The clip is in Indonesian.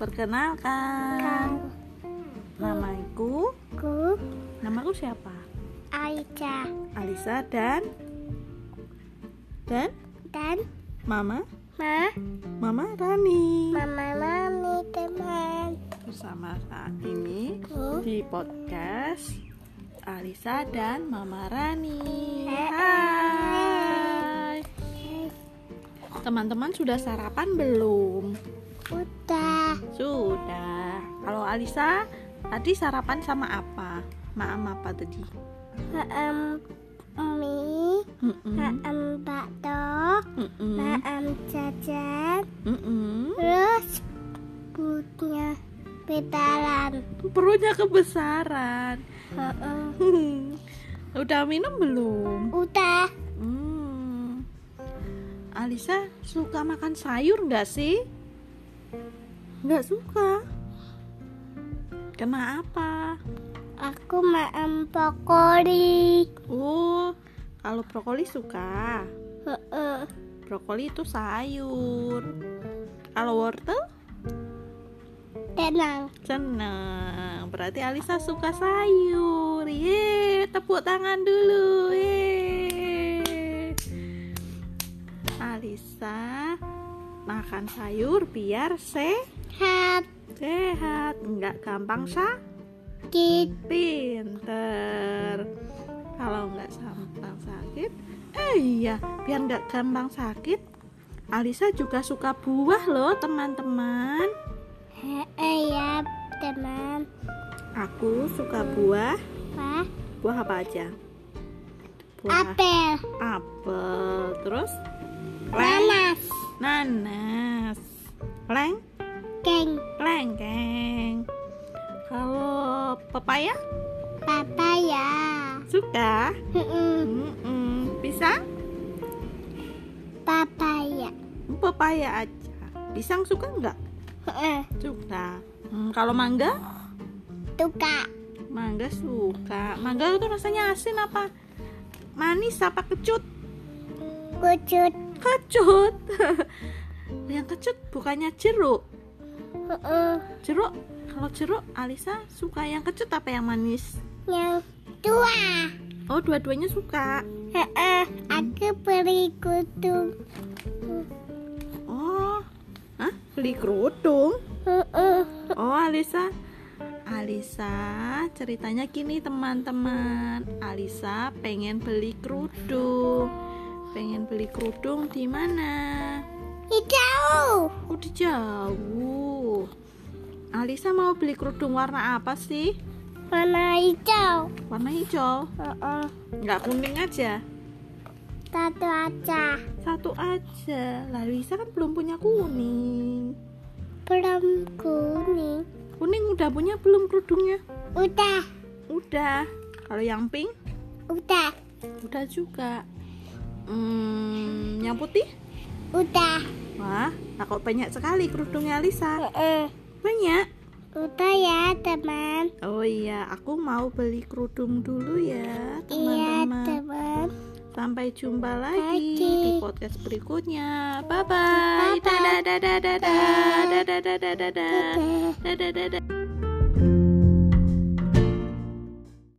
Perkenalkan, namaku, Ku namaku siapa? Aisyah Alisa dan dan dan Mama, Ma Mama Rani. Mama Mami teman Bersama saat ini Ku di podcast Alisa dan Mama Rani. Hai. Teman-teman sudah sarapan belum? Udah Sudah. Kalau Alisa tadi sarapan sama apa? Maam apa tadi? Maam mie. Maam bakso. Maam jajan. Terus Perutnya Petalan Perutnya kebesaran. Udah minum belum? Udah Hmm. Alisa suka makan sayur nggak sih? Nggak suka. Kenapa? Aku maam brokoli Oh, kalau brokoli suka. Brokoli itu sayur. Kalau wortel Tenang senang. Berarti Alisa suka sayur. Ye, tepuk tangan dulu. Ye. Alisa makan sayur biar sehat. Hat Nggak gampang sakit. Kit Pinter. Kalau nggak gampang sakit, eh iya, biar nggak gampang sakit. Alisa juga suka buah loh teman-teman. Heeh ya teman Aku suka buah. Pak Buah apa aja? Buah Apel apel. Terus Nanas nanas, leng, Keng lengkeng. Kalau pepaya Papaya suka? Bisa? Papaya Pepaya aja. Pisang suka nggak? Suka. Hmm, kalau mangga? Tuka Mangga suka. Mangga itu rasanya asin apa? Manis apa kecut? Kucut Kecut. Yang kecut bukannya jeruk. Heeh. Jeruk. Kalau jeruk, Alisa suka yang kecut apa yang manis? Yang tua Oh, dua-duanya suka. Heeh. Aku beli kutung Oh, hah? Beli kerudung? Heeh. Oh, Alisa. Alisa, ceritanya gini teman-teman. Alisa pengen beli kerudung. Pengen beli kerudung di mana? Hijau Oh, di jauh. Alisa mau beli kerudung warna apa sih? Warna hijau Warna hijau. Heeh. Nggak kuning aja. Satu aja Satu aja. Lah, Alisa kan belum punya kuning. Belum kuning Kuning udah punya belum kerudungnya? Udah Udah. Kalau yang pink Udah udah juga. Hmm, yang putih? Udah Wah, nah kok banyak sekali kerudungnya Alisa. Heeh. Banyak. Udah ya teman Oh iya, aku mau beli kerudung dulu ya, Iya teman-teman. teman Sampai jumpa lagi Lagi. di podcast berikutnya. Bye bye. Dadah dadah. Dadah. Dadah dadah dadah. Dadah. Dadah dadah.